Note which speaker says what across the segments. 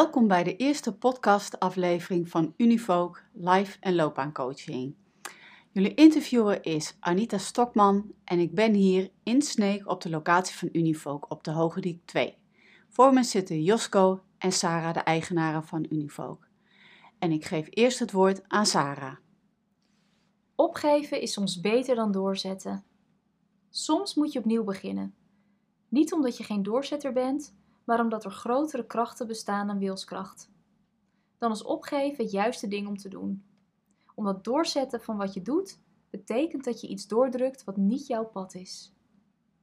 Speaker 1: Welkom bij de eerste podcastaflevering van Univoke Life en Loopbaancoaching. Jullie interviewer is Anita Stokman en ik ben hier in Sneek op de locatie van Univoke op de Hogediek 2. Voor me zitten Josko en Sarah, de eigenaren van Univoke. En ik geef eerst het woord aan Sarah.
Speaker 2: Opgeven is soms beter dan doorzetten. Soms moet je opnieuw beginnen. Niet omdat je geen doorzetter bent, maar omdat er grotere krachten bestaan dan wilskracht. Dan is opgeven het juiste ding om te doen. Omdat doorzetten van wat je doet, betekent dat je iets doordrukt wat niet jouw pad is.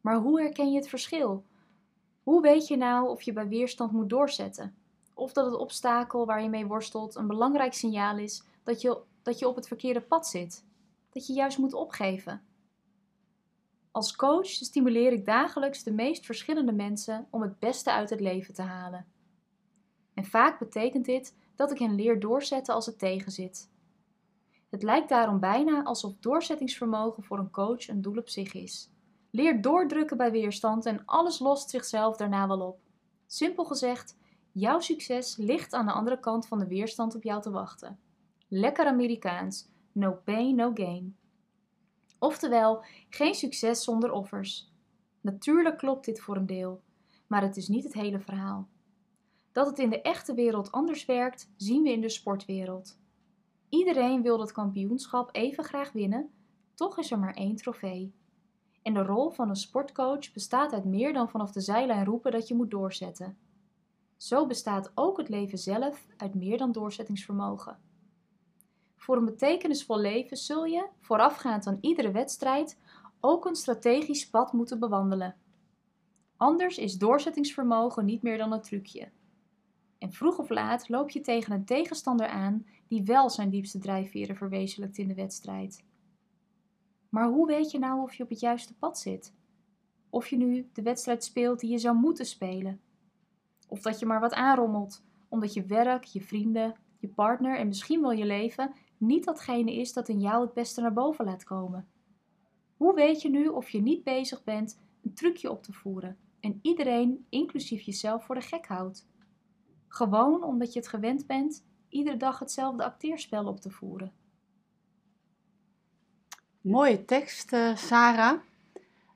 Speaker 2: Maar hoe herken je het verschil? Hoe weet je nou of je bij weerstand moet doorzetten? Of dat het obstakel waar je mee worstelt een belangrijk signaal is dat je, dat je op het verkeerde pad zit? Dat je juist moet opgeven? Als coach stimuleer ik dagelijks de meest verschillende mensen om het beste uit het leven te halen. En vaak betekent dit dat ik hen leer doorzetten als het tegenzit. Het lijkt daarom bijna alsof doorzettingsvermogen voor een coach een doel op zich is. Leer doordrukken bij weerstand en alles lost zichzelf daarna wel op. Simpel gezegd, jouw succes ligt aan de andere kant van de weerstand op jou te wachten. Lekker Amerikaans, no pain, no gain. Oftewel, geen succes zonder offers. Natuurlijk klopt dit voor een deel, maar het is niet het hele verhaal. Dat het in de echte wereld anders werkt, zien we in de sportwereld. Iedereen wil dat kampioenschap even graag winnen, toch is er maar één trofee. En de rol van een sportcoach bestaat uit meer dan vanaf de zijlijn roepen dat je moet doorzetten. Zo bestaat ook het leven zelf uit meer dan doorzettingsvermogen. Voor een betekenisvol leven zul je, voorafgaand aan iedere wedstrijd, ook een strategisch pad moeten bewandelen. Anders is doorzettingsvermogen niet meer dan een trucje. En vroeg of laat loop je tegen een tegenstander aan die wel zijn diepste drijfveren verwezenlijkt in de wedstrijd. Maar hoe weet je nou of je op het juiste pad zit? Of je nu de wedstrijd speelt die je zou moeten spelen? Of dat je maar wat aanrommelt, omdat je werk, je vrienden, je partner en misschien wel je leven niet datgene is dat in jou het beste naar boven laat komen. Hoe weet je nu of je niet bezig bent een trucje op te voeren en iedereen, inclusief jezelf, voor de gek houdt? Gewoon omdat je het gewend bent iedere dag hetzelfde acteerspel op te voeren.
Speaker 1: Mooie tekst, uh, Sarah.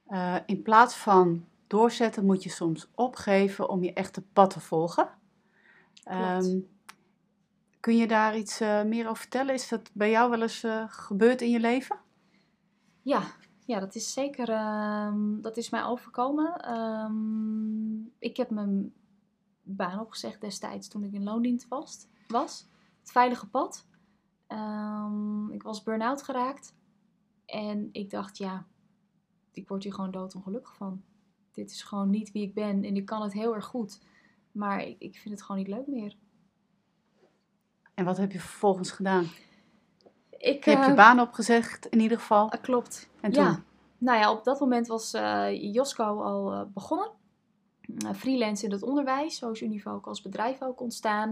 Speaker 1: Uh, in plaats van doorzetten moet je soms opgeven om je echte pad te volgen. Um, Kun je daar iets uh, meer over vertellen? Is dat bij jou wel eens uh, gebeurd in je leven?
Speaker 2: Ja, ja dat is zeker. Uh, dat is mij overkomen. Um, ik heb mijn baan opgezegd destijds toen ik in loondienst was. was. Het veilige pad. Um, ik was burn-out geraakt. En ik dacht, ja, ik word hier gewoon doodongelukkig van. Dit is gewoon niet wie ik ben en ik kan het heel erg goed. Maar ik, ik vind het gewoon niet leuk meer.
Speaker 1: En wat heb je vervolgens gedaan? Ik, je hebt je eh, baan opgezegd in ieder geval.
Speaker 2: Uh, klopt. En toen? Ja. Nou ja, op dat moment was uh, Josco al begonnen. freelance in het onderwijs, zo is Univo ook als bedrijf ook ontstaan.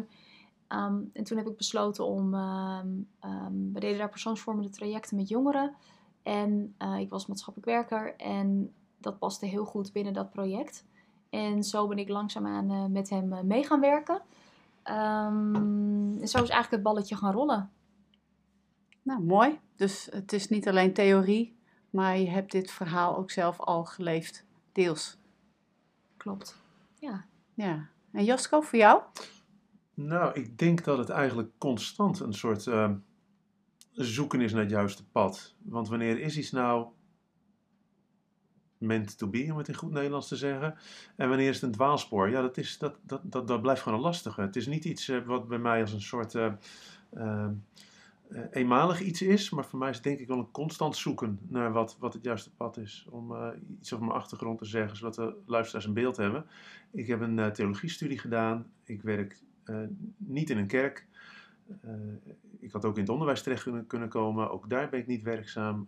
Speaker 2: Um, en toen heb ik besloten om, um, um, we deden daar persoonsvormende trajecten met jongeren. En ik was maatschappelijk werker en dat paste heel goed binnen dat project. En zo ben ik langzaamaan met hem mee gaan werken. Um, zo is eigenlijk het balletje gaan rollen.
Speaker 1: Nou, mooi. Dus het is niet alleen theorie, maar je hebt dit verhaal ook zelf al geleefd, deels.
Speaker 2: Klopt, ja.
Speaker 1: Ja. En Jasko, voor jou?
Speaker 3: Nou, ik denk dat het eigenlijk constant een soort uh, zoeken is naar het juiste pad. Want wanneer is iets nou meant to be, om het in goed Nederlands te zeggen. En wanneer is het een dwaalspoor? Ja, dat, is, dat, dat, dat, dat blijft gewoon een lastige. Het is niet iets uh, wat bij mij als een soort uh, uh, eenmalig iets is, maar voor mij is het denk ik wel een constant zoeken naar wat, wat het juiste pad is. Om iets over mijn achtergrond te zeggen, zodat de luisteraars een beeld hebben. Ik heb een theologiestudie gedaan. Ik werk niet in een kerk. ik had ook in het onderwijs terecht kunnen, kunnen komen. Ook daar ben ik niet werkzaam.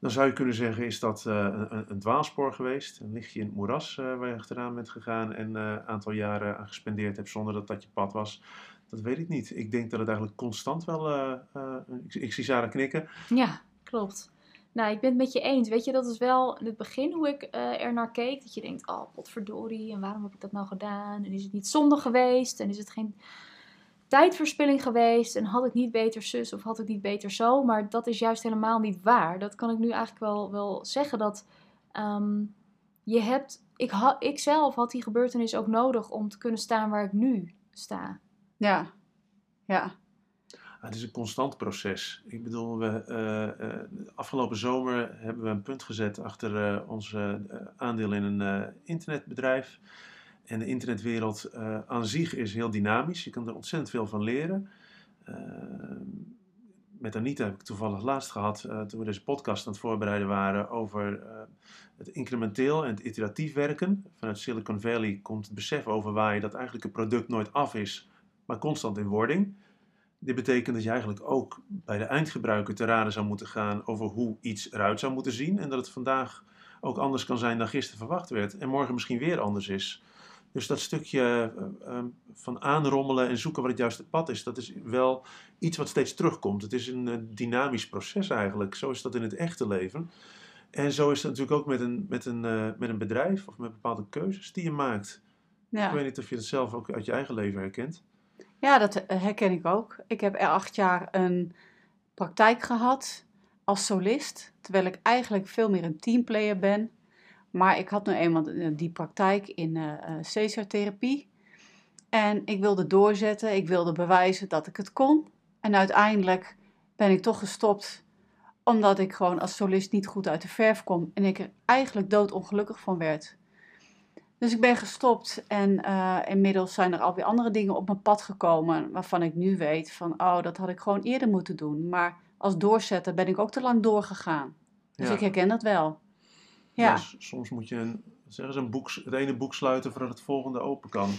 Speaker 3: Dan zou je kunnen zeggen, is dat uh, een, een, dwaalspoor geweest? Een lichtje in het moeras uh, waar je achteraan bent gegaan en een uh, aantal jaren aan gespendeerd hebt zonder dat dat je pad was? Dat weet ik niet. Ik denk dat het eigenlijk constant wel... Ik, ik, zie Sarah knikken.
Speaker 2: Ja, klopt. Nou, ik ben het met je eens. Weet je, dat is wel in het begin hoe ik er naar keek. Dat je denkt, oh, potverdorie, en waarom heb ik dat nou gedaan? En is het niet zonde geweest? En is het geen tijdverspilling geweest? En had ik niet beter zus of had ik niet beter zo? Maar dat is juist helemaal niet waar. Dat kan ik nu eigenlijk wel, wel zeggen. Dat ehm, je hebt... Ik, ha, ik zelf had die gebeurtenis ook nodig om te kunnen staan waar ik nu sta.
Speaker 1: Ja, ja.
Speaker 3: het is een constant proces. Ik bedoel, we, uh, afgelopen zomer hebben we een punt gezet achter uh, onze aandeel in een internetbedrijf. En de internetwereld aan zich is heel dynamisch. Je kan er ontzettend veel van leren. met Anita heb ik toevallig laatst gehad, toen we deze podcast aan het voorbereiden waren, over het incrementeel en het iteratief werken. Vanuit Silicon Valley komt het besef over waar je dat eigenlijk een product nooit af is, maar constant in wording. Dit betekent dat je eigenlijk ook bij de eindgebruiker te raden zou moeten gaan over hoe iets eruit zou moeten zien. En dat het vandaag ook anders kan zijn dan gisteren verwacht werd. En morgen misschien weer anders is. Dus dat stukje uh, uh, van aanrommelen en zoeken wat het juiste pad is, dat is wel iets wat steeds terugkomt. Het is een uh, dynamisch proces eigenlijk. Zo is dat in het echte leven. En zo is het natuurlijk ook met een, met een, met een bedrijf of met bepaalde keuzes die je maakt. Ja. Ik weet niet of je het zelf ook uit je eigen leven herkent.
Speaker 1: Ja, dat eh, herken ik ook. Ik heb er acht jaar een praktijk gehad als solist, terwijl ik eigenlijk veel meer een teamplayer ben. Maar ik had nu eenmaal die praktijk in uh, Caesar-therapie. En ik wilde doorzetten, ik wilde bewijzen dat ik het kon. En uiteindelijk ben ik toch gestopt, omdat ik gewoon als solist niet goed uit de verf kom. En ik er eigenlijk doodongelukkig van werd. Dus ik ben gestopt en uh, inmiddels zijn er alweer andere dingen op mijn pad gekomen waarvan ik nu weet van, oh, dat had ik gewoon eerder moeten doen. Maar als doorzetter ben ik ook te lang doorgegaan. Dus ik herken dat wel.
Speaker 3: Ja. soms moet je een, zeggen ze, een boek, het ene boek sluiten voordat het volgende open kan.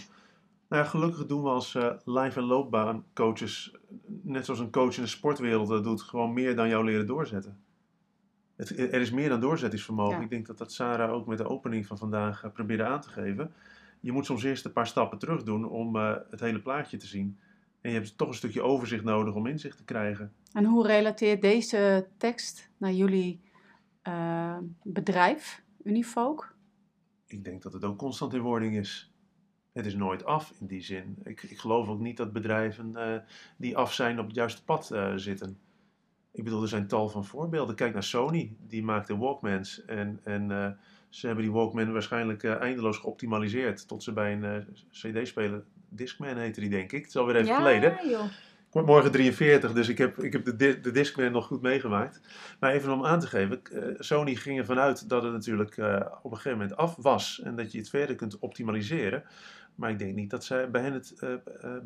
Speaker 3: Nou ja, gelukkig doen we als uh, live- en loopbaancoaches, net zoals een coach in de sportwereld dat doet, gewoon meer dan jou leren doorzetten het, er is meer dan doorzettingsvermogen. Ik denk dat dat Sarah ook met de opening van vandaag uh, probeerde aan te geven. Je moet soms eerst een paar stappen terug doen om uh, het hele plaatje te zien. En je hebt toch een stukje overzicht nodig om inzicht te krijgen.
Speaker 1: En hoe relateert deze tekst naar jullie uh, bedrijf, Unifolk?
Speaker 3: Ik denk dat het ook constant in wording is. Het is nooit af in die zin. Ik, ik geloof ook niet dat bedrijven die af zijn op het juiste pad zitten. Ik bedoel, er zijn tal van voorbeelden. Kijk naar Sony, die maakte Walkmans. En, en uh, ze hebben die Walkman waarschijnlijk uh, eindeloos geoptimaliseerd. Tot ze bij een uh, CD-speler, Discman heette die denk ik. Het is alweer even ja, geleden. Joh. Ik word morgen 43, dus ik heb, ik heb de, de Discman nog goed meegemaakt. Maar even om aan te geven, Sony ging ervan uit dat het natuurlijk op een gegeven moment af was. En dat je het verder kunt optimaliseren. Maar ik denk niet dat zij bij hen het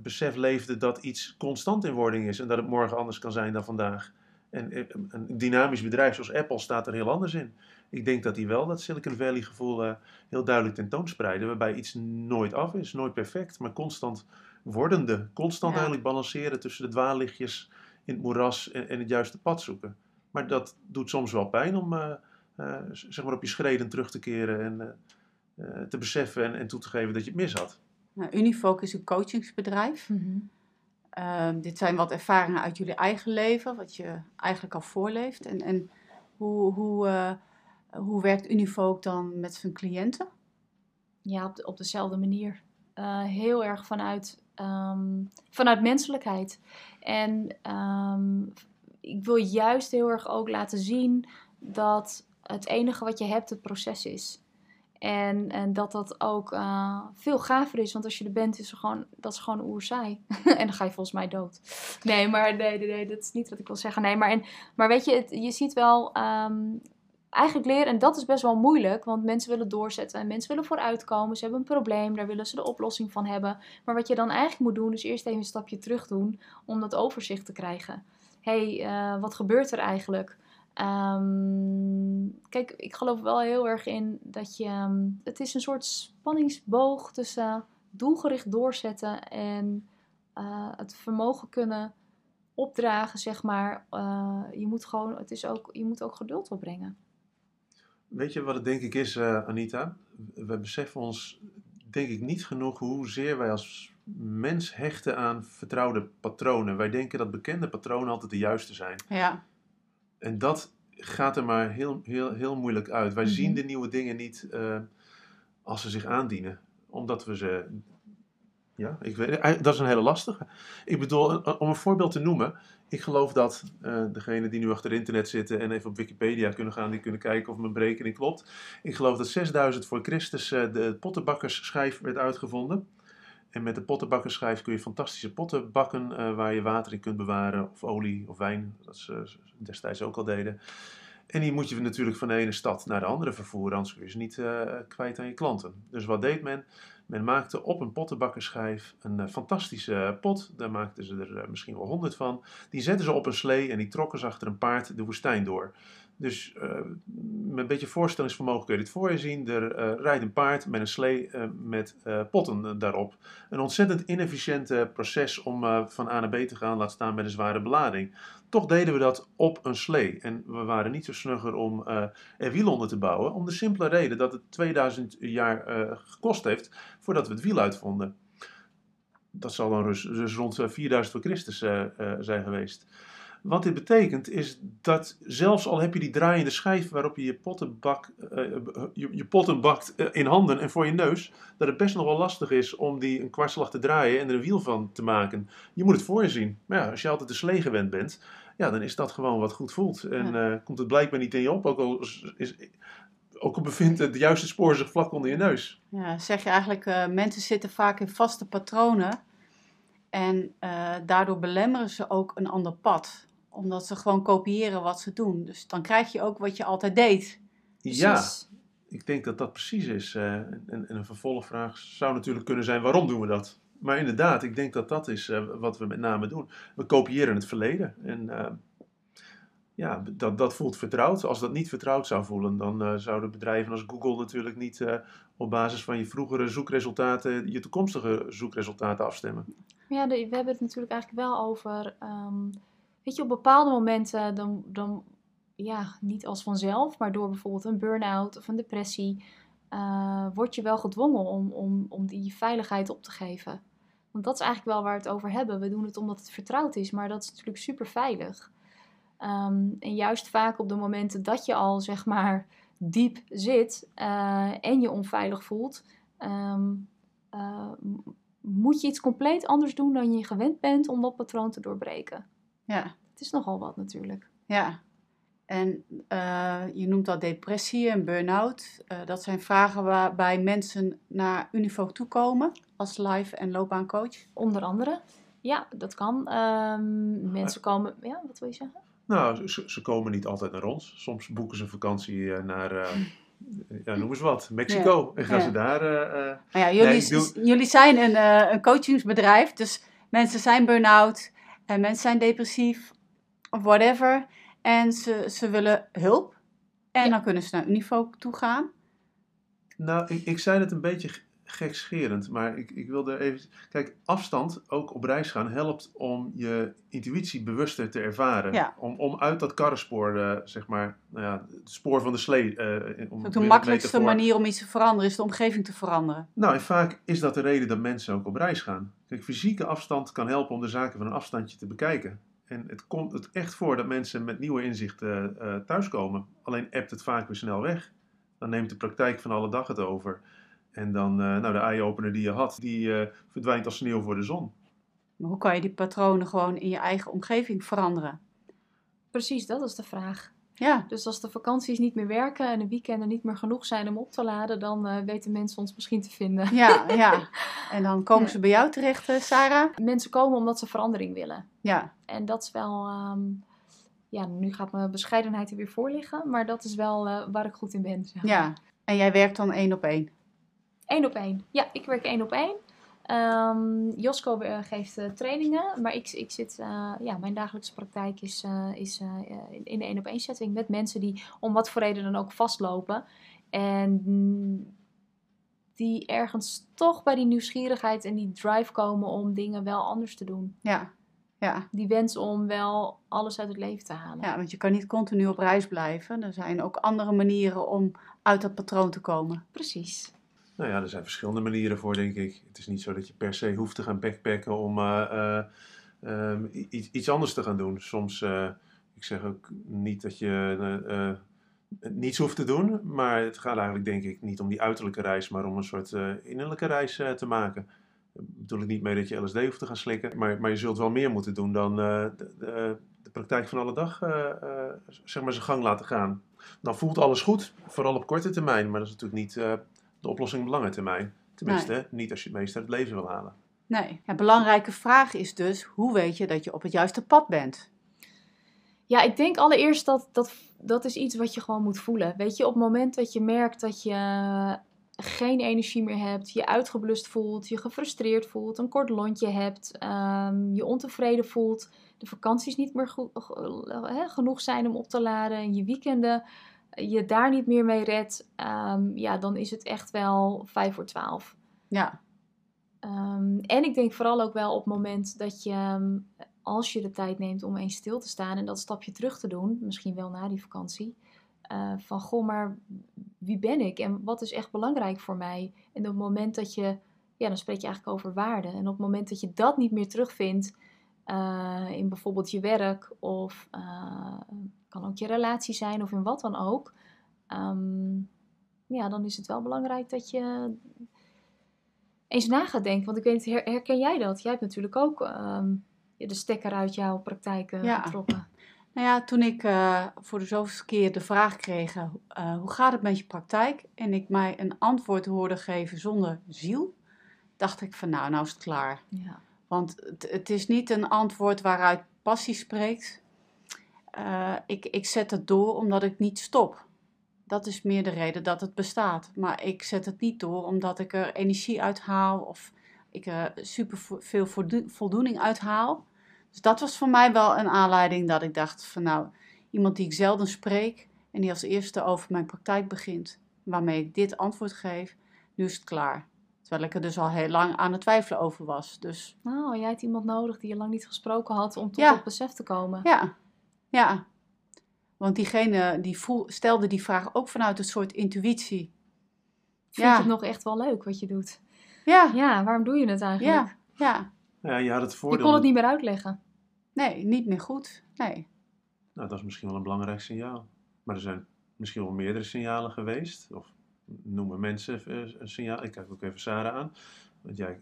Speaker 3: besef leefde dat iets constant in wording is. En dat het morgen anders kan zijn dan vandaag. En eh, een dynamisch bedrijf zoals Apple staat er heel anders in. Ik denk dat die wel dat Silicon Valley gevoel heel duidelijk tentoonspreiden. Waarbij iets nooit af is, nooit perfect, maar constant wordende. Constant eigenlijk balanceren tussen de dwaallichtjes in het moeras en, en, het juiste pad zoeken. Maar dat doet soms wel pijn om uh, zeg maar op je schreden terug te keren en te beseffen en, en, toe te geven dat je het mis had.
Speaker 1: Nou, is een coachingsbedrijf. Mm Ehm, dit zijn wat ervaringen uit jullie eigen leven, wat je eigenlijk al voorleeft. En, en hoe, hoe, uh, hoe werkt Univook dan met zijn cliënten?
Speaker 2: Ja, op, op dezelfde manier. Uh, heel erg vanuit, um, vanuit menselijkheid. En um, ik wil juist heel erg ook laten zien dat het enige wat je hebt het proces is. En, en dat dat ook uh, veel gaver is. Want als je er bent, is gewoon, dat is gewoon oerzaai. en dan ga je volgens mij dood. Nee, maar nee, nee, nee, dat is niet wat ik wil zeggen. Nee, maar, en, maar weet je, je ziet wel um, eigenlijk leren. En dat is best wel moeilijk. Want mensen willen doorzetten. En mensen willen vooruitkomen. Ze hebben een probleem. Daar willen ze de oplossing van hebben. Maar wat je dan eigenlijk moet doen, is eerst even een stapje terug doen. Om dat overzicht te krijgen. Hé, hey, uh, wat gebeurt er eigenlijk? Um, kijk, ik geloof wel heel erg in dat je. Um, het is een soort spanningsboog tussen doelgericht doorzetten en uh, het vermogen kunnen opdragen, zeg maar. Uh, je moet gewoon, het is ook, je moet ook geduld opbrengen.
Speaker 3: Weet je wat het denk ik is, uh, Anita? We beseffen ons, denk ik, niet genoeg hoezeer wij als mens hechten aan vertrouwde patronen. Wij denken dat bekende patronen altijd de juiste zijn.
Speaker 1: Ja.
Speaker 3: En dat gaat er maar heel, heel, heel moeilijk uit. Wij
Speaker 1: Mhm.
Speaker 3: zien de nieuwe dingen niet eh, als ze zich aandienen. Omdat we ze. Ja, ik weet, eh, dat is een hele lastige. Ik bedoel, om een voorbeeld te noemen. Ik geloof dat eh degenen die nu achter internet zitten en even op Wikipedia kunnen gaan, die kunnen kijken of mijn berekening klopt. Ik geloof dat 6000 voor Christus eh, de pottenbakkersschijf werd uitgevonden. En met de pottenbakkersschijf kun je fantastische potten bakken waar je water in kunt bewaren, of olie of wijn, dat ze destijds ook al deden. En die moet je natuurlijk van de ene stad naar de andere vervoeren, anders kun je ze niet kwijt aan je klanten. Dus wat deed men? Men maakte op een pottenbakkersschijf een eh, fantastische pot. Daar maakten ze er eh, misschien wel honderd van. Die zetten ze op een slee en die trokken ze achter een paard de woestijn door. Dus eh, met een beetje voorstellingsvermogen kun je dit voor je zien. Er eh, rijdt een paard met een slee eh, met eh, potten eh, daarop. Een ontzettend inefficiënt eh, proces om eh, van A naar B te gaan, laat staan met een zware belading. Toch deden we dat op een slee. En we waren niet zo snugger om eh, er wiel onder te bouwen. Om de simpele reden dat het 2000 jaar eh, gekost heeft voordat we het wiel uitvonden. Dat zal dan dus, rond eh, 4000 voor Christus eh, eh, zijn geweest. Wat dit betekent is dat zelfs al heb je die draaiende schijf waarop je je potten, bak, eh, je, je potten bakt eh, in handen en voor je neus, dat het best nog wel lastig is om die een kwartslag te draaien en er een wiel van te maken. Je moet het voor je zien. Maar ja, als je altijd de slee gewend bent, ja, dan is dat gewoon wat goed voelt. En eh, komt het blijkbaar niet in je op, ook al, is, is- ook al bevindt het juiste spoor zich vlak onder je neus.
Speaker 1: Ja, zeg je eigenlijk, eh, mensen zitten vaak in vaste patronen en eh, daardoor belemmeren ze ook een ander pad. Omdat ze gewoon kopiëren wat ze doen. Dus dan krijg je ook wat je altijd deed.
Speaker 3: Ja,
Speaker 2: Precies.
Speaker 3: ik denk dat dat precies is. en, en een vervolgvraag zou natuurlijk kunnen zijn: waarom doen we dat? Maar inderdaad, ik denk dat dat is eh, wat we met name doen. We kopiëren het verleden. En eh, ja, dat, dat voelt vertrouwd. Als dat niet vertrouwd zou voelen, dan eh, zouden bedrijven als Google natuurlijk niet op basis van je vroegere zoekresultaten je toekomstige zoekresultaten afstemmen.
Speaker 2: Ja, we hebben het natuurlijk eigenlijk wel over. ehm, weet je, op bepaalde momenten dan, dan, ja, niet als vanzelf, maar door bijvoorbeeld een burn-out of een depressie, word je wel gedwongen om, om, om die veiligheid op te geven. Want dat is eigenlijk wel waar we het over hebben. We doen het omdat het vertrouwd is, maar dat is natuurlijk super veilig. Ehm, en juist vaak op de momenten dat je al, zeg maar, diep zit eh, en je onveilig voelt, ehm, eh, moet je iets compleet anders doen dan je gewend bent om dat patroon te doorbreken.
Speaker 1: Ja,
Speaker 2: Het is nogal wat natuurlijk.
Speaker 1: ja. En eh, je noemt dat depressie en burn-out. Dat zijn vragen waarbij mensen naar Univo toekomen als life- en loopbaancoach.
Speaker 2: Onder andere. Ja, dat kan. Ehm, mensen komen. Ja, wat wil je zeggen?
Speaker 3: Nou, ze, ze komen niet altijd naar ons. Soms boeken ze een vakantie eh, naar, eh, ja, noem eens wat, Mexico. En gaan
Speaker 1: Ja.
Speaker 3: ze daar... eh, eh,
Speaker 1: Maar ja, jullie,
Speaker 3: Nee, ik doe-
Speaker 1: jullie zijn een, eh, een coachingsbedrijf, dus mensen zijn burn-out en mensen zijn depressief of whatever. En ze, ze willen hulp. En
Speaker 2: Ja.
Speaker 1: dan kunnen ze naar Univo toe gaan.
Speaker 3: Nou, ik, ik zei het een beetje gekscherend, maar ik, ik wilde even... Kijk, afstand, ook op reis gaan, helpt om je intuïtie bewuster te ervaren.
Speaker 1: Ja.
Speaker 3: Om, om uit dat karrenspoor, eh, zeg maar, nou ja, het spoor van de slee... eh, om
Speaker 1: De makkelijkste manier om iets te veranderen is de omgeving te veranderen.
Speaker 3: Nou, en vaak is dat de reden dat mensen ook op reis gaan. Kijk, fysieke afstand kan helpen om de zaken van een afstandje te bekijken. En het komt het echt voor dat mensen met nieuwe inzichten eh, thuiskomen. Alleen appt het vaak weer snel weg. Dan neemt de praktijk van alle dag het over. En dan, eh, nou, de eye-opener die je had, die eh, verdwijnt als sneeuw voor de zon.
Speaker 1: Maar hoe kan je die patronen gewoon in je eigen omgeving veranderen?
Speaker 2: Precies, dat is de vraag.
Speaker 1: Ja,
Speaker 2: Dus als de vakanties niet meer werken en de weekenden niet meer genoeg zijn om op te laden, dan eh, weten mensen ons misschien te vinden.
Speaker 1: ja, ja. En dan komen
Speaker 2: Ja.
Speaker 1: ze bij jou terecht, Sarah?
Speaker 2: Mensen komen omdat ze verandering willen.
Speaker 1: Ja,
Speaker 2: En dat is wel. ehm, ja, nu gaat mijn bescheidenheid er weer voor liggen, maar dat is wel eh, waar ik goed in ben. zeg
Speaker 1: ja. En jij werkt dan één op één?
Speaker 2: Eén op één. Ja, ik werk één op één. Ehm, Josko eh, geeft eh, trainingen, maar ik, ik zit, eh, ja, mijn dagelijkse praktijk is, is in- de één op één setting met mensen die om wat voor reden dan ook vastlopen. En die ergens toch bij die nieuwsgierigheid en die drive komen om dingen wel anders te doen.
Speaker 1: Ja, ja.
Speaker 2: Die wens om wel alles uit het leven te halen.
Speaker 1: Ja, want je kan niet continu op reis blijven. Er zijn ook andere manieren om uit dat patroon te komen.
Speaker 2: Precies.
Speaker 3: Nou ja, er zijn verschillende manieren voor, denk ik. Het is niet zo dat je per se hoeft te gaan backpacken om eh, eh, ehm, iets, iets anders te gaan doen. Soms, eh, ik zeg ook niet dat je niets hoeft te doen, maar het gaat eigenlijk denk ik niet om die uiterlijke reis, maar om een soort innerlijke reis te maken. Daar bedoel ik niet mee dat je LSD hoeft te gaan slikken, maar, maar je zult wel meer moeten doen dan de, de, de praktijk van alle dag zeg maar zijn gang laten gaan. Dan voelt alles goed, vooral op korte termijn, maar dat is natuurlijk niet de oplossing op lange termijn. Tenminste, niet als je het meeste uit het leven wil halen.
Speaker 1: Nee. Een belangrijke vraag is dus, hoe weet je dat je op het juiste pad bent?
Speaker 2: Ja, ik denk allereerst dat, dat dat is iets wat je gewoon moet voelen. Weet je, op het moment dat je merkt dat je geen energie meer hebt, je uitgeblust voelt, je gefrustreerd voelt, een kort lontje hebt, ehm, je ontevreden voelt, de vakanties niet meer goed, eh, genoeg zijn om op te laden en je weekenden je daar niet meer mee redt, ehm, ja, dan is het echt wel vijf voor twaalf.
Speaker 1: Ja,
Speaker 2: Ehm, en ik denk vooral ook wel op het moment dat je, ehm, als je de tijd neemt om eens stil te staan en dat stapje terug te doen, misschien wel na die vakantie, eh, van goh, maar wie ben ik en wat is echt belangrijk voor mij? En op het moment dat je, ja, dan spreek je eigenlijk over waarde. En op het moment dat je dat niet meer terugvindt eh, in bijvoorbeeld je werk of eh, kan ook je relatie zijn of in wat dan ook, ehm, ja, dan is het wel belangrijk dat je eens na gaat denken. Want ik weet, herken jij dat? Jij hebt natuurlijk ook ehm, de stekker uit jouw praktijk eh,
Speaker 1: Ja.
Speaker 2: getrokken.
Speaker 1: Nou ja, toen ik eh, voor de zoveelste keer de vraag kreeg, eh, hoe gaat het met je praktijk? En ik mij een antwoord hoorde geven zonder ziel, dacht ik van nou, nou is het klaar.
Speaker 2: Ja.
Speaker 1: Want het, het is niet een antwoord waaruit passie spreekt. Eh, ik, ik zet het door omdat ik niet stop. Dat is meer de reden dat het bestaat. Maar ik zet het niet door omdat ik er energie uit haal of ik er super veel voldo- voldoening uit haal. Dus dat was voor mij wel een aanleiding dat ik dacht van nou, iemand die ik zelden spreek en die als eerste over mijn praktijk begint, waarmee ik dit antwoord geef, nu is het klaar. Terwijl ik er dus al heel lang aan het twijfelen over was. Dus
Speaker 2: Nou, jij had iemand nodig die je lang niet gesproken had om tot
Speaker 1: Ja.
Speaker 2: dat besef te komen.
Speaker 1: ja, ja. Want diegene die voel, stelde die vraag ook vanuit een soort intuïtie.
Speaker 2: Vind
Speaker 1: Ja.
Speaker 2: je het nog echt wel leuk wat je doet?
Speaker 1: Ja,
Speaker 2: Ja, waarom doe je het eigenlijk?
Speaker 1: ja, ja.
Speaker 3: Ja, je had het
Speaker 2: Je
Speaker 3: voordeel.
Speaker 2: kon het niet meer uitleggen.
Speaker 1: Nee, niet meer goed. Nee.
Speaker 3: Nou, dat is misschien wel een belangrijk signaal. Maar er zijn misschien wel meerdere signalen geweest. Of noemen mensen eh, een signaal. Ik kijk ook even Sarah aan. Want jij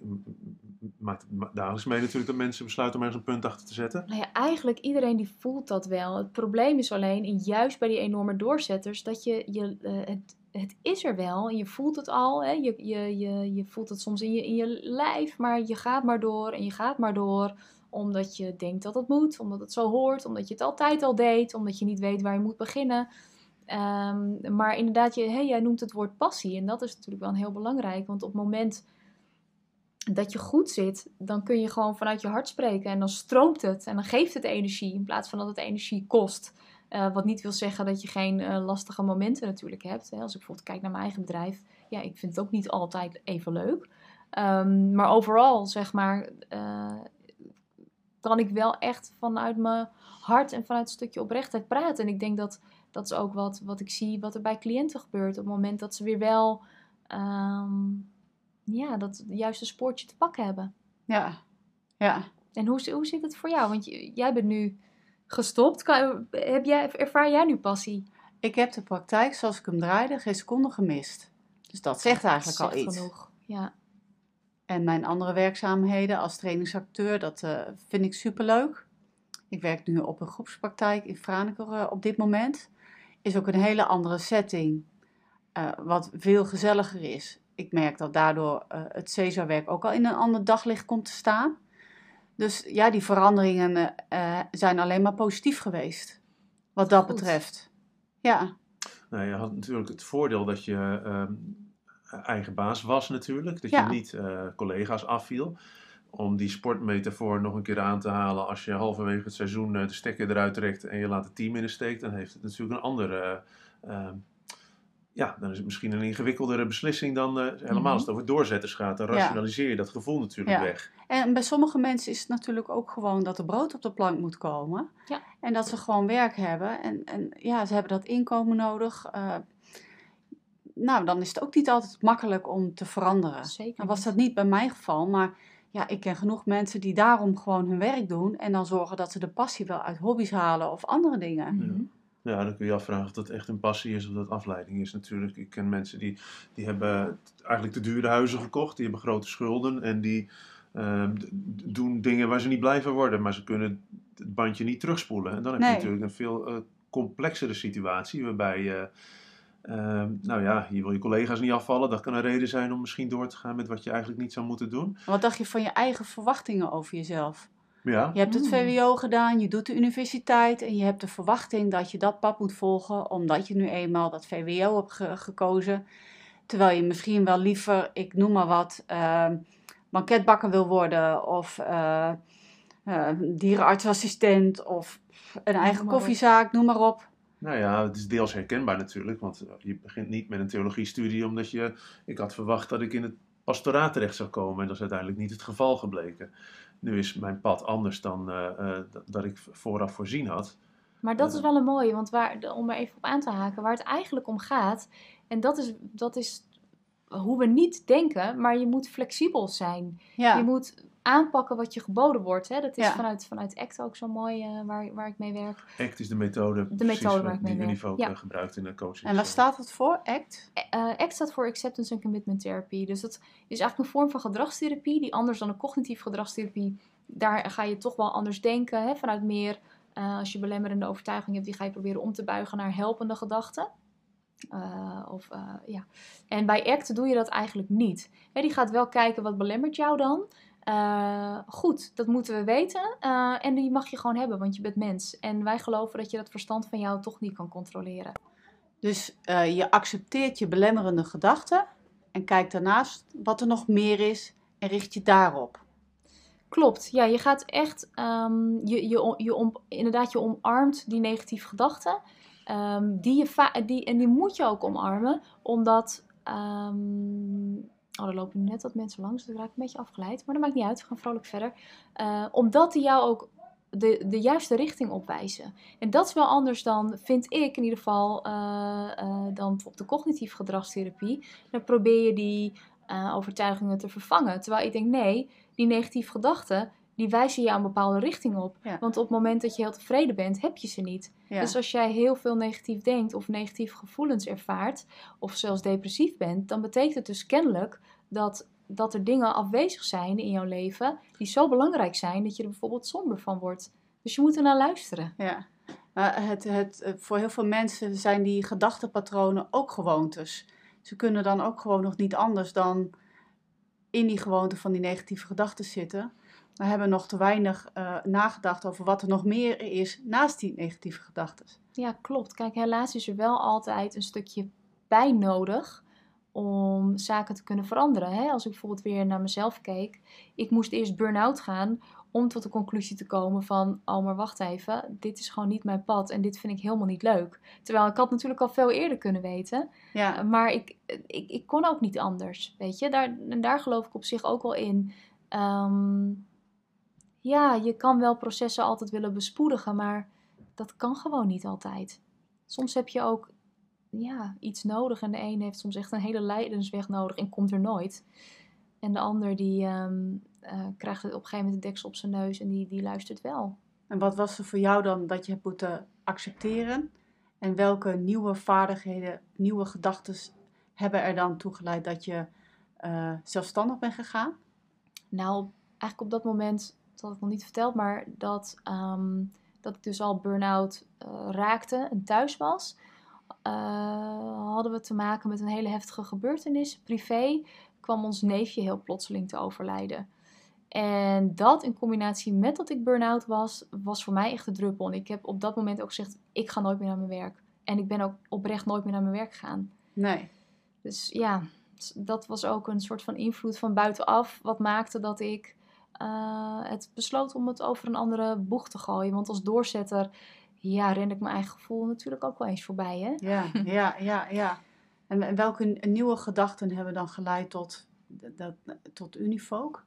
Speaker 3: maakt ma- dagelijks mee natuurlijk dat mensen besluiten om ergens een punt achter te zetten.
Speaker 2: Nou ja, eigenlijk iedereen die voelt dat wel. Het probleem is alleen, en juist bij die enorme doorzetters, dat je, je eh, het, het is er wel. En je voelt het al. Hè? Je, je, je, je voelt het soms in je, in je lijf, maar je gaat maar door en je gaat maar door. Omdat je denkt dat het moet, omdat het zo hoort, omdat je het altijd al deed, omdat je niet weet waar je moet beginnen. Ehm, maar inderdaad, je, hey, jij noemt het woord passie. En dat is natuurlijk wel heel belangrijk. Want op het moment dat je goed zit, dan kun je gewoon vanuit je hart spreken. En dan stroomt het en dan geeft het energie in plaats van dat het energie kost. Eh, wat niet wil zeggen dat je geen eh, lastige momenten natuurlijk hebt. Hè. Als ik bijvoorbeeld kijk naar mijn eigen bedrijf. Ja, ik vind het ook niet altijd even leuk. Ehm, maar overal, zeg maar, eh, kan ik wel echt vanuit mijn hart en vanuit een stukje oprechtheid praten. En ik denk dat dat is ook wat, wat ik zie, wat er bij cliënten gebeurt. Op het moment dat ze weer wel, ehm, ja, dat juiste spoortje te pakken hebben.
Speaker 1: Ja, ja.
Speaker 2: En hoe, hoe zit het voor jou? Want jij bent nu gestopt. Kan, heb jij, ervaar jij nu passie?
Speaker 1: Ik heb de praktijk zoals ik hem draaide geen seconde gemist. Dus dat zegt eigenlijk al iets.
Speaker 2: genoeg. Ja.
Speaker 1: En mijn andere werkzaamheden als trainingsacteur, dat eh, vind ik superleuk. Ik werk nu op een groepspraktijk in Franeker eh, op dit moment. Is ook een hele andere setting, eh, wat veel gezelliger is. Ik merk dat daardoor eh, het Cesarwerk ook al in een ander daglicht komt te staan. Dus ja, die veranderingen eh, eh, zijn alleen maar positief geweest. Wat dat
Speaker 2: Goed.
Speaker 1: betreft. Ja,
Speaker 3: Nou, je had natuurlijk het voordeel dat je ehm, eigen baas was natuurlijk. Dat
Speaker 1: Ja.
Speaker 3: je niet eh, collega's afviel. Om die sportmetafoor nog een keer aan te halen. Als je halverwege het seizoen de stekker eruit trekt en je laat het team in de steek. Dan heeft het natuurlijk een andere... eh, ehm, ja, dan is het misschien een ingewikkeldere beslissing dan eh, helemaal
Speaker 2: Mhm.
Speaker 3: als het over doorzetters gaat. Dan rationaliseer je dat gevoel natuurlijk
Speaker 1: Ja.
Speaker 3: weg.
Speaker 1: En bij sommige mensen is het natuurlijk ook gewoon dat er brood op de plank moet komen.
Speaker 2: Ja.
Speaker 1: En dat ze gewoon werk hebben. En, en ja, ze hebben dat inkomen nodig. Eh, nou, dan is het ook niet altijd makkelijk om te veranderen.
Speaker 2: Zeker.
Speaker 1: Dan was dat niet bij mijn geval, maar ja, ik ken genoeg mensen die daarom gewoon hun werk doen en dan zorgen dat ze de passie wel uit hobby's halen of andere dingen.
Speaker 2: Mhm.
Speaker 3: Ja, dan kun je afvragen of dat echt een passie is of dat afleiding is natuurlijk. Ik ken mensen die, die hebben eigenlijk te dure huizen gekocht, die hebben grote schulden en die ehm, doen dingen waar ze niet blij van worden, maar ze kunnen het bandje niet terugspoelen. En dan heb
Speaker 1: Nee.
Speaker 3: je natuurlijk een veel eh, complexere situatie waarbij je, ehm, nou ja, je wil je collega's niet afvallen. Dat kan een reden zijn om misschien door te gaan met wat je eigenlijk niet zou moeten doen.
Speaker 1: Wat dacht je van je eigen verwachtingen over jezelf?
Speaker 3: Ja,
Speaker 1: Je hebt het
Speaker 2: Mm.
Speaker 1: VWO gedaan, je doet de universiteit en je hebt de verwachting dat je dat pad moet volgen, omdat je nu eenmaal dat VWO hebt ge- gekozen. Terwijl je misschien wel liever, ik noem maar wat, ehm banketbakker wil worden of eh, eh, dierenartsassistent of een eigen koffiezaak, noem maar op.
Speaker 3: Nou ja, het is deels herkenbaar natuurlijk, want eh, je begint niet met een theologiestudie omdat je, ik had verwacht dat ik in het pastoraat terecht zou komen en dat is uiteindelijk niet het geval gebleken. Nu is mijn pad anders dan eh, eh, dat, ik vooraf voorzien had.
Speaker 2: Maar dat is
Speaker 3: Ja.
Speaker 2: wel een mooie, want waar, om er even op aan te haken, waar het eigenlijk om gaat, en dat is, dat is hoe we niet denken, maar je moet flexibel zijn.
Speaker 1: Ja,
Speaker 2: Je moet aanpakken wat je geboden wordt. Hè? Dat is
Speaker 1: Ja.
Speaker 2: vanuit, vanuit ACT ook zo mooi eh, waar, waar ik mee werk.
Speaker 3: ACT is de methode,
Speaker 2: De methode waar ik mee
Speaker 3: die
Speaker 2: werk,
Speaker 3: Univo
Speaker 2: ja.
Speaker 3: eh, gebruikt in de coaching.
Speaker 1: en waar staat het voor? ACT?
Speaker 2: Eh, ACT staat voor Acceptance and Commitment Therapy. Dus dat is eigenlijk een vorm van gedragstherapie, die anders dan een cognitief gedragstherapie. Daar ga je toch wel anders denken, hè? vanuit meer eh, als je belemmerende overtuiging hebt, die ga je proberen om te buigen naar helpende gedachten. Eh, of, eh, ja. En bij ACT doe je dat eigenlijk niet. Hè, die gaat wel kijken wat belemmert jou dan. Eh, goed, dat moeten we weten. Eh, en die mag je gewoon hebben, want je bent mens. En wij geloven dat je dat verstand van jou toch niet kan controleren.
Speaker 1: Dus eh, je accepteert je belemmerende gedachten en kijkt daarnaast wat er nog meer is en richt je daarop.
Speaker 2: Klopt, ja, je gaat echt, ehm, je, je, je om, inderdaad, je omarmt die negatieve gedachten. Ehm, die je die, en die moet je ook omarmen, omdat, ehm, oh, er lopen nu net wat mensen langs, dus ik raak een beetje afgeleid, maar dat maakt niet uit, we gaan vrolijk verder. Eh, omdat die jou ook de, de juiste richting opwijzen. En dat is wel anders dan, vind ik in ieder geval, eh, eh, dan bijvoorbeeld de cognitieve gedragstherapie. Dan probeer je die overtuigingen te vervangen. Terwijl ik denk, nee, die negatieve gedachten, die wijzen jou een bepaalde richting op.
Speaker 1: Ja.
Speaker 2: Want op het moment dat je heel tevreden bent, heb je ze niet.
Speaker 1: Ja.
Speaker 2: Dus als jij heel veel negatief denkt of negatieve gevoelens ervaart, of zelfs depressief bent, dan betekent het dus kennelijk dat, dat er dingen afwezig zijn in jouw leven die zo belangrijk zijn dat je er bijvoorbeeld somber van wordt. Dus je moet er naar luisteren.
Speaker 1: Ja, maar het, het, eh, voor heel veel mensen zijn die gedachtenpatronen ook gewoontes. Ze kunnen dan ook gewoon nog niet anders dan in die gewoonte van die negatieve gedachten zitten. Maar hebben nog te weinig eh, nagedacht over wat er nog meer is naast die negatieve gedachten.
Speaker 2: Ja, klopt. Kijk, helaas is er wel altijd een stukje pijn nodig om zaken te kunnen veranderen. Hè? Als ik bijvoorbeeld weer naar mezelf keek. Ik moest eerst burn-out gaan om tot de conclusie te komen van... oh, maar wacht even, dit is gewoon niet mijn pad en dit vind ik helemaal niet leuk. Terwijl ik had natuurlijk al veel eerder kunnen weten.
Speaker 1: Ja,
Speaker 2: Maar ik, ik, ik kon ook niet anders, weet je. Daar, en daar geloof ik op zich ook wel in. Ehm, ja, je kan wel processen altijd willen bespoedigen, maar dat kan gewoon niet altijd. Soms heb je ook ja, iets nodig en de een heeft soms echt een hele lijdensweg nodig en komt er nooit. En de ander die ehm, eh, krijgt het op een gegeven moment de deksel op zijn neus en die, die luistert wel.
Speaker 1: en wat was er voor jou dan dat je hebt moeten accepteren? En welke nieuwe vaardigheden, nieuwe gedachten hebben er dan toegeleid dat je eh, zelfstandig bent gegaan?
Speaker 2: Nou, eigenlijk op dat moment, dat had ik nog niet verteld, maar dat, ehm, dat ik dus al burn-out eh, raakte en thuis was, eh, hadden we te maken met een hele heftige gebeurtenis. Privé kwam ons neefje heel plotseling te overlijden. En dat in combinatie met dat ik burn-out was, was voor mij echt de druppel. En ik heb op dat moment ook gezegd, ik ga nooit meer naar mijn werk. En ik ben ook oprecht nooit meer naar mijn werk gegaan.
Speaker 1: Nee.
Speaker 2: Dus ja, dat was ook een soort van invloed van buitenaf. Wat maakte dat ik eh, het besloot om het over een andere boeg te gooien. Want als doorzetter, ja, ren ik mijn eigen gevoel natuurlijk ook wel eens voorbij. Hè?
Speaker 1: Ja, ja, ja, ja. En, en welke nieuwe gedachten hebben dan geleid tot, dat, tot Unifolk?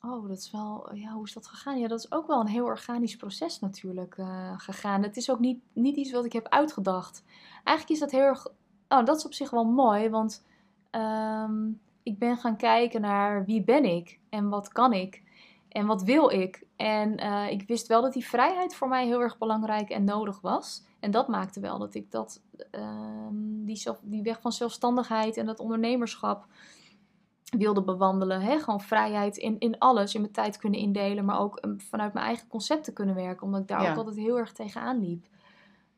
Speaker 2: Oh, dat is wel, ja, hoe is dat gegaan? Ja, dat is ook wel een heel organisch proces natuurlijk eh, gegaan. Het is ook niet, niet iets wat ik heb uitgedacht. Eigenlijk is dat heel erg, oh, dat is op zich wel mooi, want ehm, ik ben gaan kijken naar wie ben ik en wat kan ik en wat wil ik. En eh, ik wist wel dat die vrijheid voor mij heel erg belangrijk en nodig was. En dat maakte wel dat ik dat, ehm, die, zelf, die weg van zelfstandigheid en dat ondernemerschap wilde bewandelen. Hè? Gewoon vrijheid in, in alles, in mijn tijd kunnen indelen, maar ook um, vanuit mijn eigen concepten kunnen werken, omdat ik daar
Speaker 1: Ja.
Speaker 2: ook altijd heel erg tegenaan liep.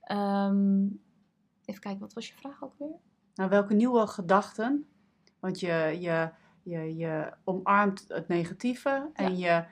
Speaker 2: Ehm, even kijken, wat was je vraag ook weer?
Speaker 1: Nou, welke nieuwe gedachten? Want je, je, je, je omarmt het negatieve en je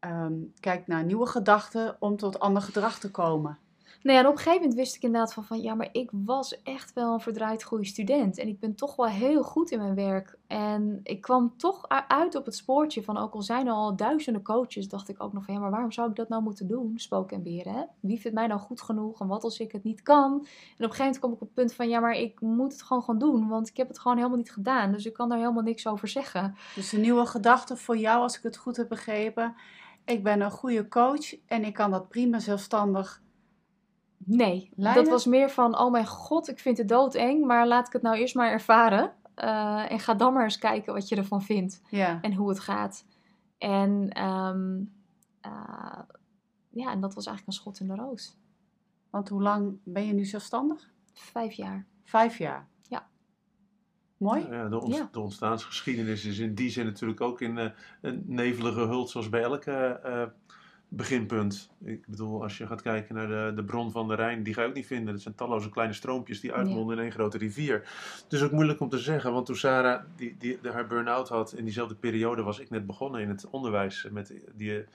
Speaker 1: ehm, kijkt naar nieuwe gedachten om tot ander gedrag te komen.
Speaker 2: Nou ja, en op een gegeven moment wist ik inderdaad van, van ja, maar ik was echt wel een verdraaid goede student. En ik ben toch wel heel goed in mijn werk. En ik kwam toch uit op het spoortje van, ook al zijn er al duizenden coaches, dacht ik ook nog van, ja, maar waarom zou ik dat nou moeten doen? Spoken en beren, hè? Wie vindt mij nou goed genoeg en wat als ik het niet kan? En op een gegeven moment kwam ik op het punt van, ja, maar ik moet het gewoon gaan doen, want ik heb het gewoon helemaal niet gedaan. Dus ik kan daar helemaal niks over zeggen.
Speaker 1: Dus de nieuwe gedachte voor jou, als ik het goed heb begrepen. Ik ben een goede coach en ik kan dat prima zelfstandig.
Speaker 2: Nee,
Speaker 1: Leiden?
Speaker 2: dat was meer van, oh mijn god, ik vind het doodeng, maar laat ik het nou eerst maar ervaren. Eh, en ga dan maar eens kijken wat je ervan vindt
Speaker 1: Ja,
Speaker 2: en hoe het gaat. En ehm, eh, ja, en dat was eigenlijk een schot in de roos.
Speaker 1: want hoe lang ben je nu zelfstandig?
Speaker 2: Vijf jaar.
Speaker 1: Vijf jaar. Mooi.
Speaker 3: Ja, de, ont-
Speaker 2: Ja.
Speaker 3: de ontstaansgeschiedenis is in die zin natuurlijk ook in eh, een nevelige hult, zoals bij elke eh, beginpunt. Ik bedoel, als je gaat kijken naar de, de bron van de Rijn, die ga je ook niet vinden. Dat zijn talloze kleine stroompjes die uitmonden in één grote rivier. Het is ook moeilijk om te zeggen, want toen Sarah die, die, haar burn-out had, in diezelfde periode was ik net begonnen in het onderwijs met die eh,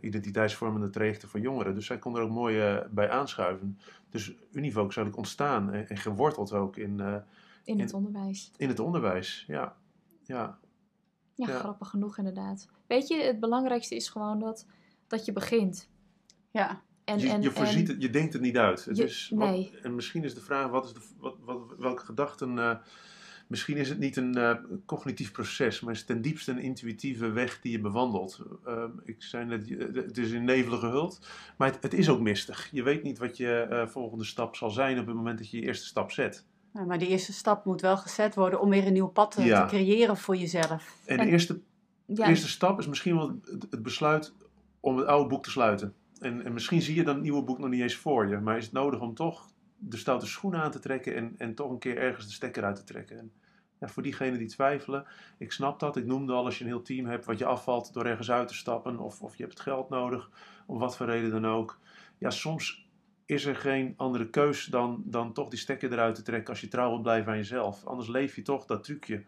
Speaker 3: identiteitsvormende trajecten voor jongeren. Dus zij kon er ook mooi eh, bij aanschuiven. Dus Univo is eigenlijk ontstaan en, en geworteld ook in, eh,
Speaker 2: In het
Speaker 3: In-
Speaker 2: onderwijs.
Speaker 3: in het onderwijs. Ja, ja.
Speaker 2: Ja,
Speaker 3: Ja.
Speaker 2: grappig genoeg inderdaad. Weet je, het belangrijkste is gewoon dat, dat je begint.
Speaker 1: Ja,
Speaker 2: En,
Speaker 3: je,
Speaker 2: en,
Speaker 3: je voorziet
Speaker 2: en-
Speaker 3: het, je denkt het niet uit. Het
Speaker 2: Je-
Speaker 3: is, wat-
Speaker 2: nee.
Speaker 3: en misschien is de vraag, wat is de, wat, wat, welke gedachten... eh, misschien is het niet een eh, cognitief proces, maar is het ten diepste een intuïtieve weg die je bewandelt. Ehm, ik zei net, je- het is een nevelige hult, maar het, het is ook mistig. Je weet niet wat je eh, volgende stap zal zijn op het moment dat je je eerste stap zet.
Speaker 1: Nou, maar die eerste stap moet wel gezet worden om weer een nieuw pad te,
Speaker 3: Ja.
Speaker 1: te creëren voor jezelf.
Speaker 3: En de
Speaker 2: En-
Speaker 3: eerste
Speaker 2: ja,
Speaker 3: De eerste stap is misschien wel het, het besluit om het oude boek te sluiten. En, en misschien zie je dan het nieuwe boek nog niet eens voor je. Maar is het nodig om toch de stoute schoenen aan te trekken en, en toch een keer ergens de stekker uit te trekken. En ja, voor diegenen die twijfelen, ik snap dat. Ik noemde al als je een heel team hebt wat je afvalt door ergens uit te stappen. Of, of je hebt het geld nodig, om wat voor reden dan ook. Ja, soms is er geen andere keus dan, dan toch die stekker eruit te trekken als je trouw wilt blijven aan jezelf. Anders leef je toch dat trucje.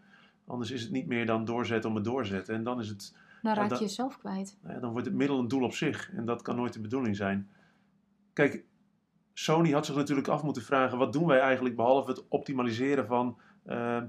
Speaker 3: Anders is het niet meer dan doorzetten om het doorzetten. En dan is het
Speaker 2: dan raak je jezelf kwijt.
Speaker 3: nou ja, dan wordt het middel een doel op zich. En dat kan nooit de bedoeling zijn. Kijk, Sony had zich natuurlijk af moeten vragen: wat doen wij eigenlijk behalve het optimaliseren van eh, eh,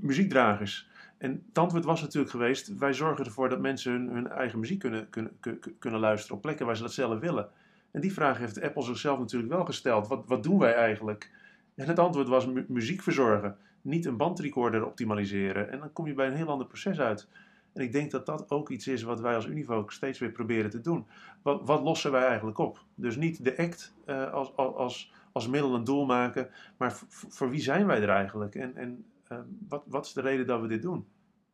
Speaker 3: muziekdragers? En het antwoord was natuurlijk geweest: wij zorgen ervoor dat mensen hun, hun eigen muziek kunnen, kunnen, kun- kunnen luisteren op plekken waar ze dat zelf willen. En die vraag heeft Apple zichzelf natuurlijk wel gesteld: wat, wat doen wij eigenlijk? En het antwoord was mu- muziek verzorgen, niet een bandrecorder optimaliseren. En dan kom je bij een heel ander proces uit. En ik denk dat dat ook iets is wat wij als Univoc steeds weer proberen te doen. Wat, wat lossen wij eigenlijk op? Dus niet de act eh, als, als, als, middel en doel maken, maar voor wie zijn wij er eigenlijk? En, en eh, wat, wat is de reden dat we dit doen?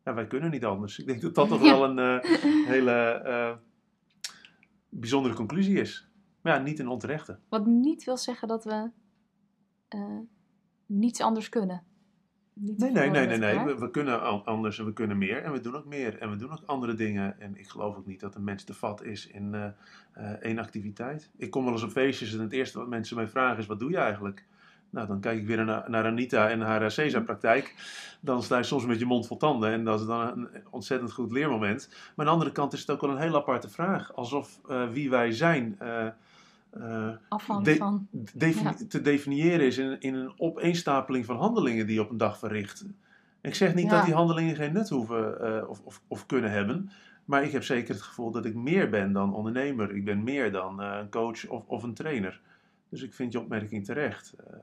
Speaker 3: Wij kunnen niet anders. Ik denk dat dat toch wel een eh, hele eh, bijzondere conclusie is. Maar ja, niet een onterechte.
Speaker 2: Wat niet wil zeggen dat we niets anders kunnen. Niet
Speaker 3: Nee, nee, nee, nee. nee. We, we kunnen an- anders en we kunnen meer. En we doen ook meer. En we doen ook andere dingen. En ik geloof ook niet dat een mens te vat is in eh, eh, één activiteit. Ik kom wel eens op feestjes en het eerste wat mensen mij vragen is: wat doe je eigenlijk? Nou, dan kijk ik weer naar, naar Anita en haar CESA-praktijk. Dan sta je soms met je mond vol tanden. En dat is dan een ontzettend goed leermoment. Maar aan de andere kant is het ook wel een heel aparte vraag. Alsof eh, wie wij zijn. Eh, de-
Speaker 2: van.
Speaker 3: defini-
Speaker 2: Ja.
Speaker 3: te definiëren is in, in een opeenstapeling van handelingen die je op een dag verricht. Ik zeg niet
Speaker 1: Ja.
Speaker 3: dat die handelingen geen nut hoeven eh, of, of, of kunnen hebben, maar ik heb zeker het gevoel dat ik meer ben dan ondernemer. Ik ben meer dan eh, een coach of, of een trainer. Dus ik vind je opmerking terecht. Eh,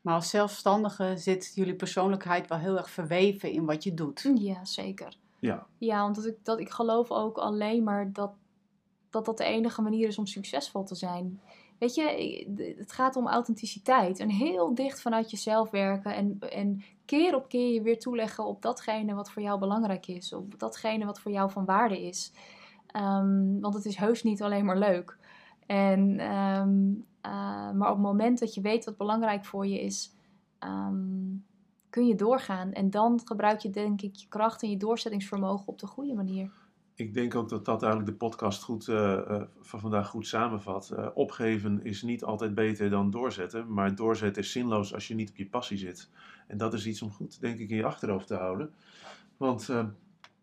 Speaker 1: Maar als zelfstandige zit jullie persoonlijkheid wel heel erg verweven in wat je doet.
Speaker 2: Ja, zeker.
Speaker 3: ja,
Speaker 2: Ja, want dat ik, dat ik geloof ook alleen maar dat, dat dat de enige manier is om succesvol te zijn. weet je, het gaat om authenticiteit. En heel dicht vanuit jezelf werken. En, en keer op keer je weer toeleggen op datgene wat voor jou belangrijk is. Op datgene wat voor jou van waarde is. Ehm, want het is heus niet alleen maar leuk. En, ehm, eh, maar op het moment dat je weet wat belangrijk voor je is, ehm, kun je doorgaan. En dan gebruik je denk ik je kracht en je doorzettingsvermogen op de goede manier.
Speaker 3: Ik denk ook dat dat eigenlijk de podcast goed, eh, eh, van vandaag goed samenvat. Eh, opgeven is niet altijd beter dan doorzetten, maar doorzetten is zinloos als je niet op je passie zit. En dat is iets om goed, denk ik, in je achterhoofd te houden. Want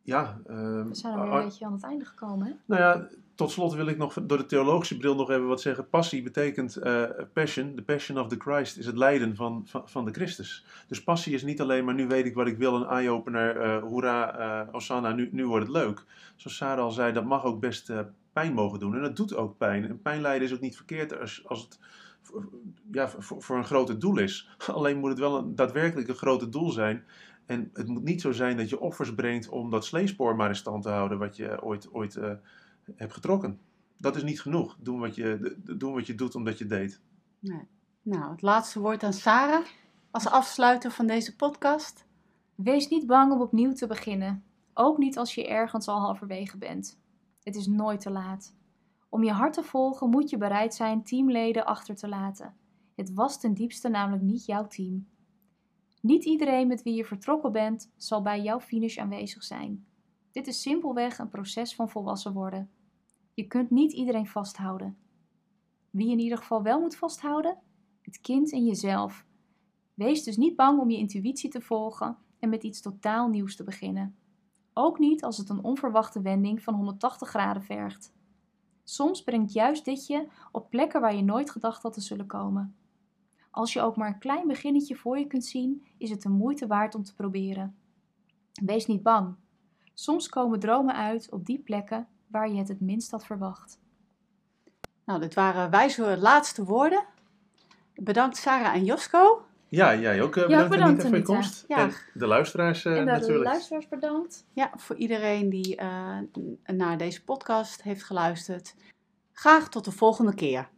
Speaker 3: ja, eh,
Speaker 2: We zijn alweer een beetje aan het einde gekomen, hè?
Speaker 3: nou ja, tot slot wil ik nog door de theologische bril nog even wat zeggen. Passie betekent eh, passion. The passion of the Christ is het lijden van, van, de Christus. Dus passie is niet alleen maar nu weet ik wat ik wil, een eye-opener, eh hoera, eh Hosanna, nu, nu wordt het leuk. Zoals Sarah al zei, dat mag ook best pijn mogen doen. En dat doet ook pijn. En pijn lijden is ook niet verkeerd als, als het ja, voor, voor een groter doel is. Alleen moet het wel een, daadwerkelijk een groter doel zijn. En het moet niet zo zijn dat je offers brengt om dat sleespoor maar in stand te houden wat je ooit, ooit hebt getrokken. Dat is niet genoeg. Doen wat, je, doen wat je doet omdat je deed.
Speaker 1: Nou, het laatste woord aan Sarah als afsluiter van deze podcast.
Speaker 2: Wees niet bang om opnieuw te beginnen. Ook niet als je ergens al halverwege bent. Het is nooit te laat. Om je hart te volgen moet je bereid zijn teamleden achter te laten. Het was ten diepste namelijk niet jouw team. Niet iedereen met wie je vertrokken bent zal bij jouw finish aanwezig zijn. Dit is simpelweg een proces van volwassen worden. Je kunt niet iedereen vasthouden. Wie in ieder geval wel moet vasthouden? Het kind in jezelf. Wees dus niet bang om je intuïtie te volgen en met iets totaal nieuws te beginnen. Ook niet als het een onverwachte wending van 180 graden vergt. Soms brengt juist dit je op plekken waar je nooit gedacht had te zullen komen. Als je ook maar een klein beginnetje voor je kunt zien, is het de moeite waard om te proberen. Wees niet bang. Soms komen dromen uit op die plekken waar je het het minst had verwacht.
Speaker 1: Nou, dit waren wijze laatste woorden. Bedankt Sarah en Josko.
Speaker 3: Ja, jij ook eh,
Speaker 2: Ja,
Speaker 3: bedankt,
Speaker 2: bedankt,
Speaker 3: Anita voor je komst.
Speaker 1: Ja.
Speaker 3: En de luisteraars eh,
Speaker 2: en de
Speaker 3: natuurlijk.
Speaker 2: luisteraars bedankt.
Speaker 1: Ja, voor iedereen die eh, naar deze podcast heeft geluisterd. Graag tot de volgende keer.